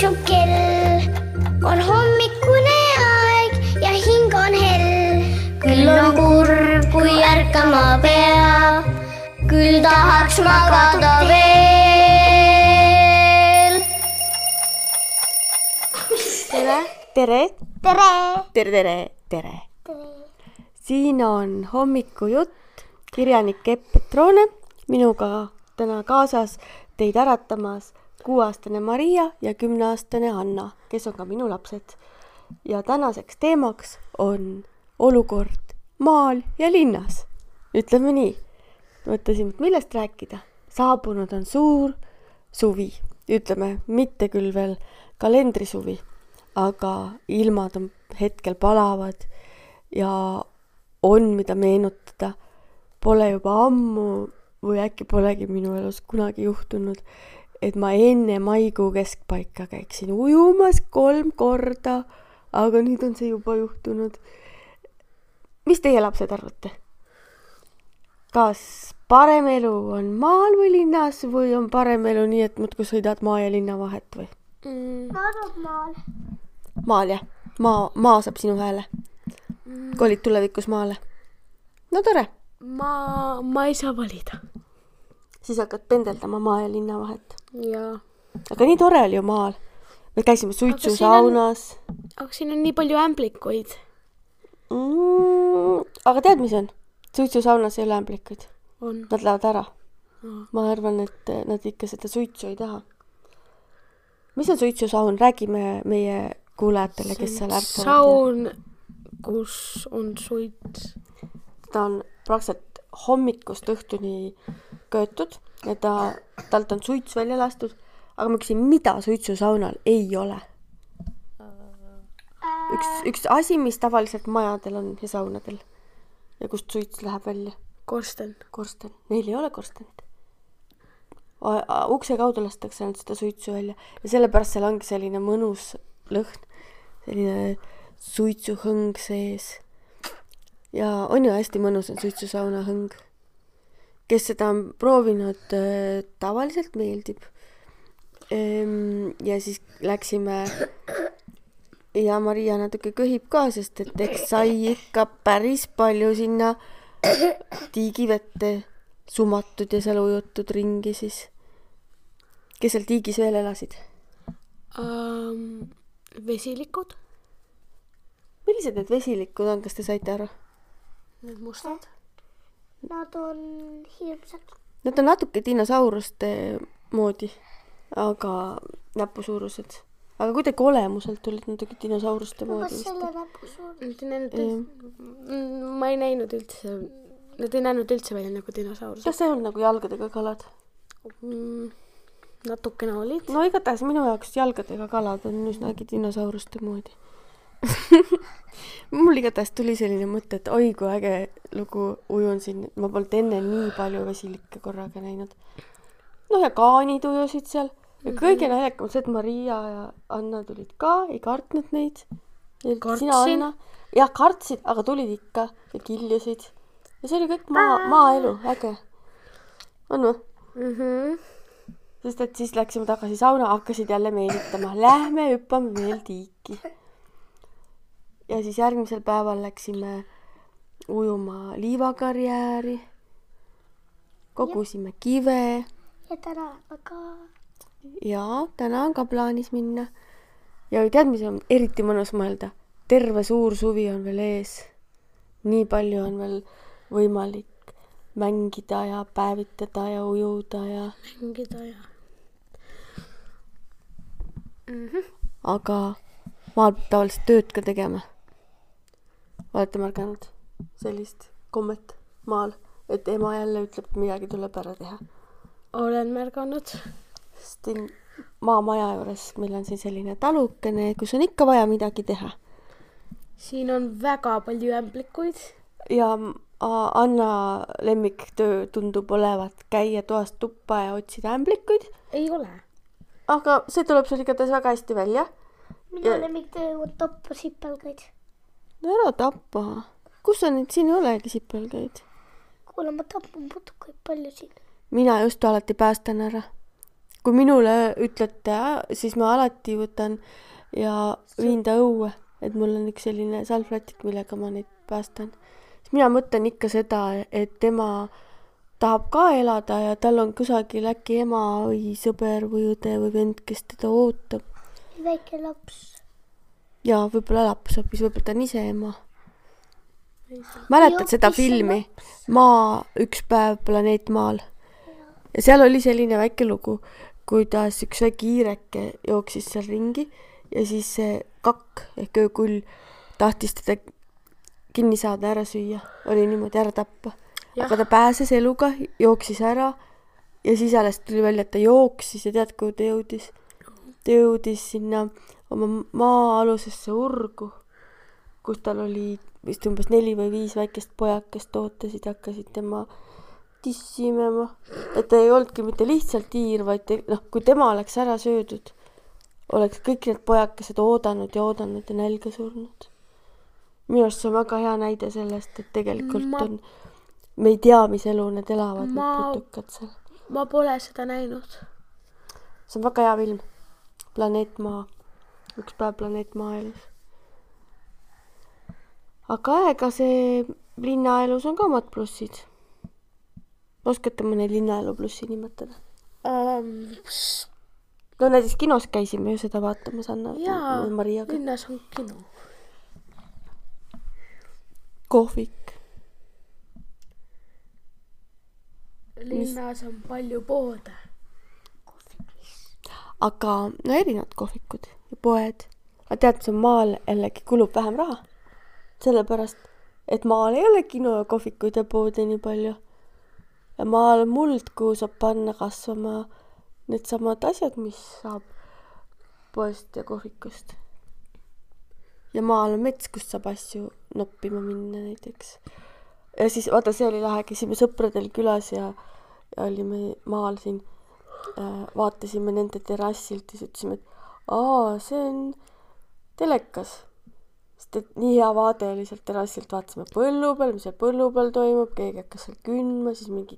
tiksub kell, on hommikune aeg ja hing on hell. küll on kurb, kui ärkama peab, küll tahaks magada veel. tere, tere, tere. tere, tere, tere. siin on hommikujutt, kirjanik Epp Petrone, minuga täna kaasas teid äratamas kuueaastane Maria ja kümneaastane Anna, kes on ka minu lapsed. ja tänaseks teemaks on olukord maal ja linnas. ütleme nii, mõtlesime, et millest rääkida. saabunud on suur suvi, ütleme mitte küll veel kalendrisuvi, aga ilmad on hetkel palavad ja on, mida meenutada. Pole juba ammu või äkki polegi minu elus kunagi juhtunud, et ma enne maikuu keskpaika käiksin ujumas kolm korda, aga nüüd on see juba juhtunud. mis teie lapsed arvate? kas parem elu on maal või linnas või on parem elu nii, et muudkui sõidad maa ja linna vahet või? ma arvan maal. maal jah, maa, maa saab sinu hääle. kolid tulevikus maale? no tore, ma, ma ei saa valida. Siis hakkad pendeldama maa ja linna vahet. jaa. aga nii tore oli ju maal. me käisime suitsusaunas. aga siin on nii palju ämblikuid. Mm, aga tead, mis on? suitsusaunas ei ole ämblikuid, nad lähevad ära. Aa. ma arvan, et nad ikka seda suitsu ei taha. mis on suitsusaun, räägime meie kuulajatele, kes seal ärkavad. saun, kus on suits. ta on praktiliselt hommikust õhtuni köetud ja ta, talt on suits välja lastud, aga ma küsin, mida suitsusaunal ei ole? üks, üks asi, mis tavaliselt majadel on ja saunadel ja kust suits läheb välja, korsten. korsten, neil ei ole korstenit. ukse kaudu lastakse ainult seda suitsu välja ja sellepärast seal ongi selline mõnus lõhn, selline suitsuhõng sees. Ja on ju hästi mõnus on suitsusauna hõng. kes seda on proovinud, tavaliselt meeldib. ja siis läksime ja Maria natuke köhib ka, sest et eks sai ikka päris palju sinna tiigivette sumatud ja seal ujutud ringi siis. kes seal tiigis veel elasid? Um, vesilikud, millised need vesilikud on, kas te saite aru? Need mustad. Nad on hirmsad. Nad on natuke dinosauruste moodi, aga näpusuurused. aga kuidagi olemuselt olid natuke dinosauruste moodi kas selle näpu suur? Nad ei näinud, ma ei näinud üldse, nad ei näinud üldse välja nagu dinosaurused kas see ei olnud nagu jalgadega kalad? mm,. natukene olid. no igatahes minu jaoks jalgadega kalad on üsnagi dinosauruste moodi. mul igatahes tuli selline mõte, et oi kui äge lugu ujun siin, ma polnud enne nii palju vesilikke korraga näinud. noh, ja kaanid ujusid seal ja kõige naljakam on see, et Maria ja Anna tulid ka, ei kartnud neid. sina. Anna, jah, kartsid, aga tulid ikka ja kiljusid. ja see oli kõik maa, maaelu, äge. on või? mm. -hmm. sest et siis läksime tagasi sauna, hakkasid jälle meelitama, lähme hüppame veel tiiki. Ja siis järgmisel päeval läksime ujuma liivakarjääri, kogusime kive ja täna ka. ja täna on ka plaanis minna. ja tead, mis on eriti mõnus mõelda? terve suur suvi on veel ees. nii palju on veel võimalik mängida ja päevitada ja ujuda ja mängida ja aga maal peab tavaliselt tööd ka tegema. Olete märganud sellist kommet maal, et ema jälle ütleb, et midagi tuleb ära teha? olen märganud. siin maamaja juures meil on siin selline talukene, kus on ikka vaja midagi teha siin on väga palju ämblikuid. ja Anna lemmiktöö tundub olevat käia toast tuppa ja otsida ämblikuid, ei ole. aga see tuleb sul igatahes väga hästi välja. minu Ja- lemmiktöö on tappa sipelgaid. No ära tapa, kus sa neid, siin ei olegi sipelgaid. kuule, ma tapan putukaid palju siin. mina just alati päästan ära. kui minule ütlete, siis ma alati võtan ja viin ta õue, et mul on üks selline salvrätik, millega ma neid päästan. siis mina mõtlen ikka seda, et tema tahab ka elada ja tal on kusagil äkki ema või sõber või õde või vend, kes teda ootab väike laps. Ja võib-olla laps hoopis, võib-olla ta on ise ema. mäletad seda filmi Maa, üks päev planeet Maal? ja seal oli selline väike lugu, kuidas üks väike hiireke jooksis seal ringi ja siis see kakk ehk öökull tahtis teda kinni saada, ära süüa, oli niimoodi ära tappa. Aga ta pääses eluga, jooksis ära ja siis alles tuli välja, et ta jooksis ja tead, kuhu ta jõudis? ta jõudis sinna oma maa-alusesse urgu, kus tal oli vist umbes neli või viis väikest pojakest ootasid, hakkasid tema tissi imema. et ta ei olnudki mitte lihtsalt hiir, vaid te, noh, kui tema oleks ära söödud, oleks kõik need pojakesed oodanud ja oodanud ja nälga surnud. minu arust see on väga hea näide sellest, et tegelikult Ma- on, me ei tea, mis elu need elavad Ma- need putukad seal. ma pole seda näinud. see on väga hea film. planeet Maa, üks päev planeet Maa elus. aga ega see linnaelus on ka omad plussid. oskate mõne linnaelu plussi nimetada? Um, no näiteks kinos käisime ju seda vaatamas Anna ja, Mariaga. linnas on kino. kohvik, linnas on palju poode. aga no erinevad kohvikud ja poed. aga tead, mis on maal jällegi kulub vähem raha. sellepärast, et maal ei ole kino ja kohvikuid ja poode nii palju. ja maal muld, kuhu saab panna kasvama needsamad asjad, mis saab poest ja kohvikust. ja maal on mets, kust saab asju noppima minna näiteks. ja siis vaata, see oli lahe, käisime sõpradel külas ja, ja olime maal siin äh, vaatasime nende terrassilt ja siis ütlesime, et aa, see on telekas. sest et nii hea vaade oli sealt terrassilt, vaatasime põllu peal, mis seal põllu peal toimub, keegi hakkas seal kündma, siis mingi,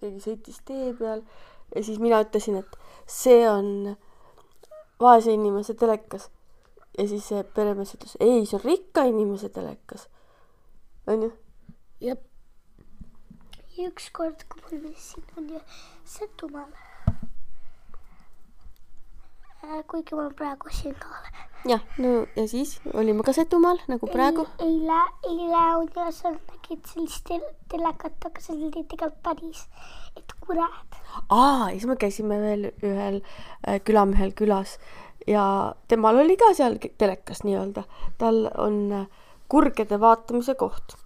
keegi sõitis tee peal ja siis mina ütlesin, et see on vaese inimese telekas. ja siis see peremees ütles, ei, see on rikka inimese telekas. onju, jah, ja ükskord, kui me siin olime Setumaal. Kuigi ma praegu siin ka olen. jah, no ja siis olime ka Setumaal nagu praegu. eile, eile ja seal nägid sellist tel- telekat, aga seal oli tegelikult päris, et kurat. aa, ja siis me käisime veel ühel äh, külamehel külas ja temal oli ka seal telekas nii-öelda. tal on äh, kurgede vaatamise koht,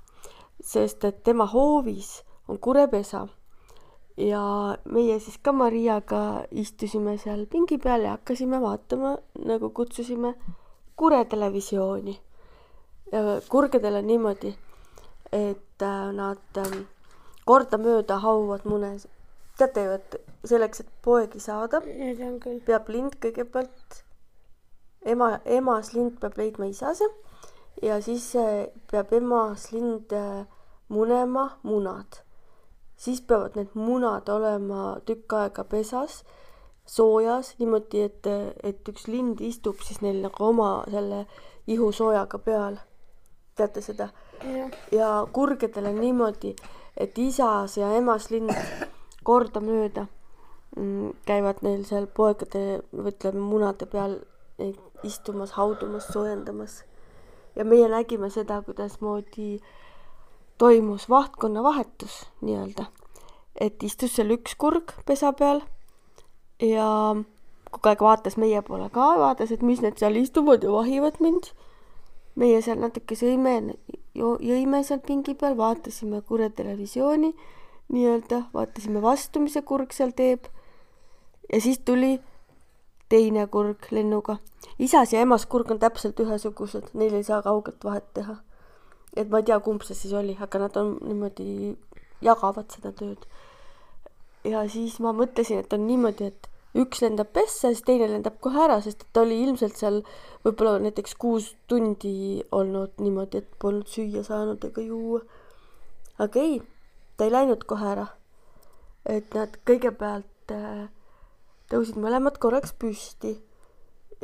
sest et tema hoovis on kurepesa ja meie siis ka Mariaga istusime seal pingi peal ja hakkasime vaatama, nagu kutsusime kuretelevisiooni. ja kurgedel on niimoodi, et äh, nad ähm, kordamööda hauavad mune. teate ju, et selleks, et poegi saada, peab lind kõigepealt, ema, emas lind peab leidma isase ja siis äh, peab emas lind äh, munema munad. Siis peavad need munad olema tükk aega pesas, soojas, niimoodi, et, et üks lind istub siis neil nagu oma selle ihusoojaga peal. teate seda? ja kurgedel on niimoodi, et isas ja emas lind kordamööda mm, käivad neil seal poegade või ütleme munade peal istumas, haudumas, soojendamas. ja meie nägime seda, kuidasmoodi toimus vahtkonna vahetus nii-öelda. et istus seal üks kurg pesa peal ja kogu aeg vaatas meie poole ka, vaatas, et mis need seal istuvad ja vahivad mind meie seal natuke sõime, jõime seal pingi peal, vaatasime Kure televisiooni nii-öelda, vaatasime vastu, mis see kurg seal teeb. ja siis tuli teine kurg lennuga. isas ja emas kurg on täpselt ühesugused, neil ei saa kaugelt vahet teha. Et ma ei tea, kumb see siis oli, aga nad on niimoodi, jagavad seda tööd. ja siis ma mõtlesin, et on niimoodi, et üks lendab pessa, siis teine lendab kohe ära, sest ta oli ilmselt seal võib-olla näiteks kuus tundi olnud niimoodi, et polnud süüa saanud ega juua. aga ei, ta ei läinud kohe ära. et nad kõigepealt äh, tõusid mõlemad korraks püsti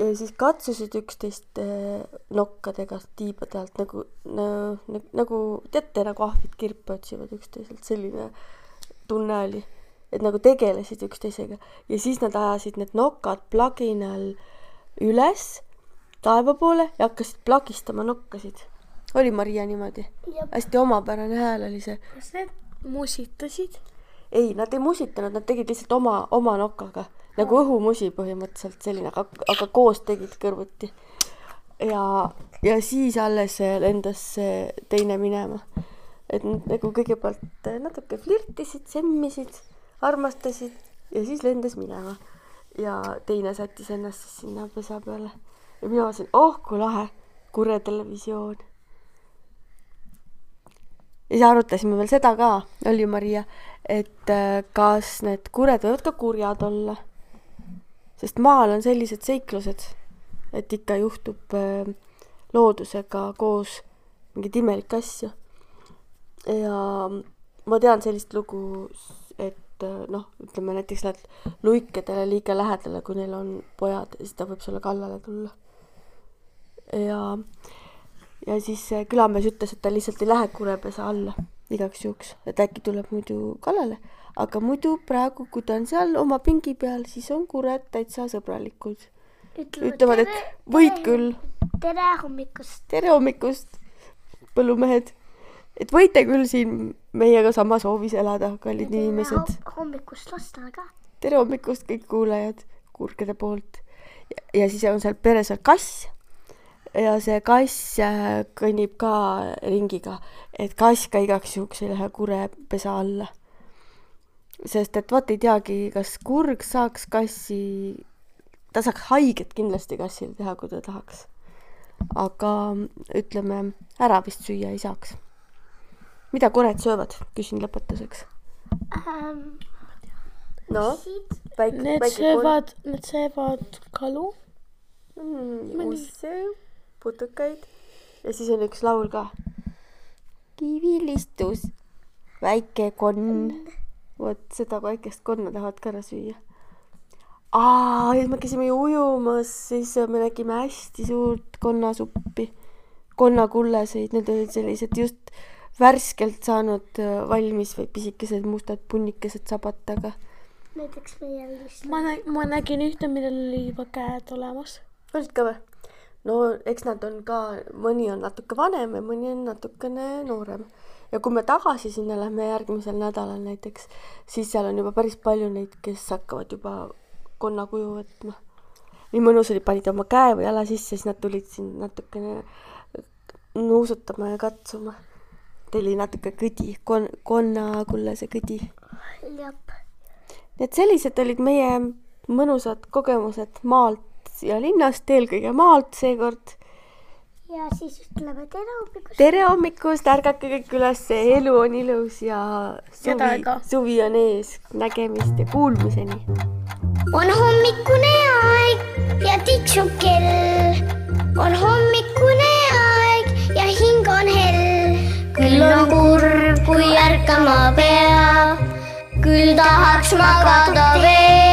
ja siis katsusid üksteist eh, nokkadega tiibade alt nagu nagu, nagu teate, nagu ahvid kirpe otsivad üksteiselt, selline tunne oli, et nagu tegelesid üksteisega ja siis nad ajasid need nokad plaginal üles taeva poole ja hakkasid plagistama nokkasid. oli Maria niimoodi? hästi omapärane hääl oli see. kas need musitasid? ei, nad ei musitanud, nad tegid lihtsalt oma, oma nokaga nagu õhumusi põhimõtteliselt selline, aga, aga koos tegid kõrvuti. ja, ja siis alles lendas see teine minema. et nagu kõigepealt natuke flirtisid, semmisid, armastasid ja siis lendas minema. ja teine sättis ennast siis sinna pesa peale ja mina mõtlesin, oh kui lahe, Kure televisioon. ja siis arutasime veel seda ka, Olli-Maria, et äh, kas need kured võivad ka kurjad olla. Sest maal on sellised seiklused, et ikka juhtub äh, loodusega koos mingeid imelikke asju. ja ma tean sellist lugu, et äh, noh, ütleme näiteks lähed luikedele liiga lähedale, kui neil on pojad, siis ta võib sulle kallale tulla ja, ja siis külamees ütles, et ta lihtsalt ei lähe kurepesa alla igaks juhuks, et äkki tuleb muidu kallale, aga muidu praegu, kui ta on seal oma pingi peal, siis on kured täitsa sõbralikud. ütlevad, et võid küll. tere hommikust. tere hommikust, põllumehed. et võite küll siin meiega samas hoovis elada, kallid tere inimesed. hommikust lastele ka. tere hommikust, kõik kuulajad kurgede poolt. ja siis on seal peres veel kass ja see kass äh, kõnnib ka ringiga, et kass ka igaks juhuks ei lähe kurepesa alla. Sest et vot ei teagi, kas kurg saaks kassi, ta saaks haiget kindlasti kassile teha, kui ta tahaks. aga ütleme, ära vist süüa ei saaks. mida kured söövad, küsin lõpetuseks. Ähm, no, väike, Need väike söövad, need söövad kalu. mm, usse, putukaid ja siis on üks laul ka. kivilistus, väike konn. Vot seda väikest konna tahavad ka ära süüa. aa, ja siis me käisime ju ujumas, siis me nägime hästi suurt konnasuppi, konnakulleseid, need olid sellised just värskelt saanud äh, valmis või pisikesed mustad punnikesed sabataga. näiteks meie vist. ma nä-, ma nägin ühte, millel oli juba käed olemas. olid ka või? no eks nad on ka, mõni on natuke vanem ja mõni on natukene noorem. Ja kui me tagasi sinna lähme järgmisel nädalal näiteks, siis seal on juba päris palju neid, kes hakkavad juba konnakuju võtma. nii mõnus oli, panid oma käe või jala sisse, siis nad tulid sind natukene nuusutama ja katsuma. Teil oli natuke kõdi, kon-, konnakullase kõdi. jah, nii et sellised olid meie mõnusad kogemused maalt ja linnast, eelkõige maalt seekord. Ja siis ütleme tere hommikust. tere hommikust, ärgake kõik üles, elu on ilus ja suvi suvi on ees. nägemist ja kuulmiseni. on hommikune aeg ja tiksub kell. on hommikune aeg ja hing on hell. küll on kurb, kui ärkama pea. küll tahaks magada veel.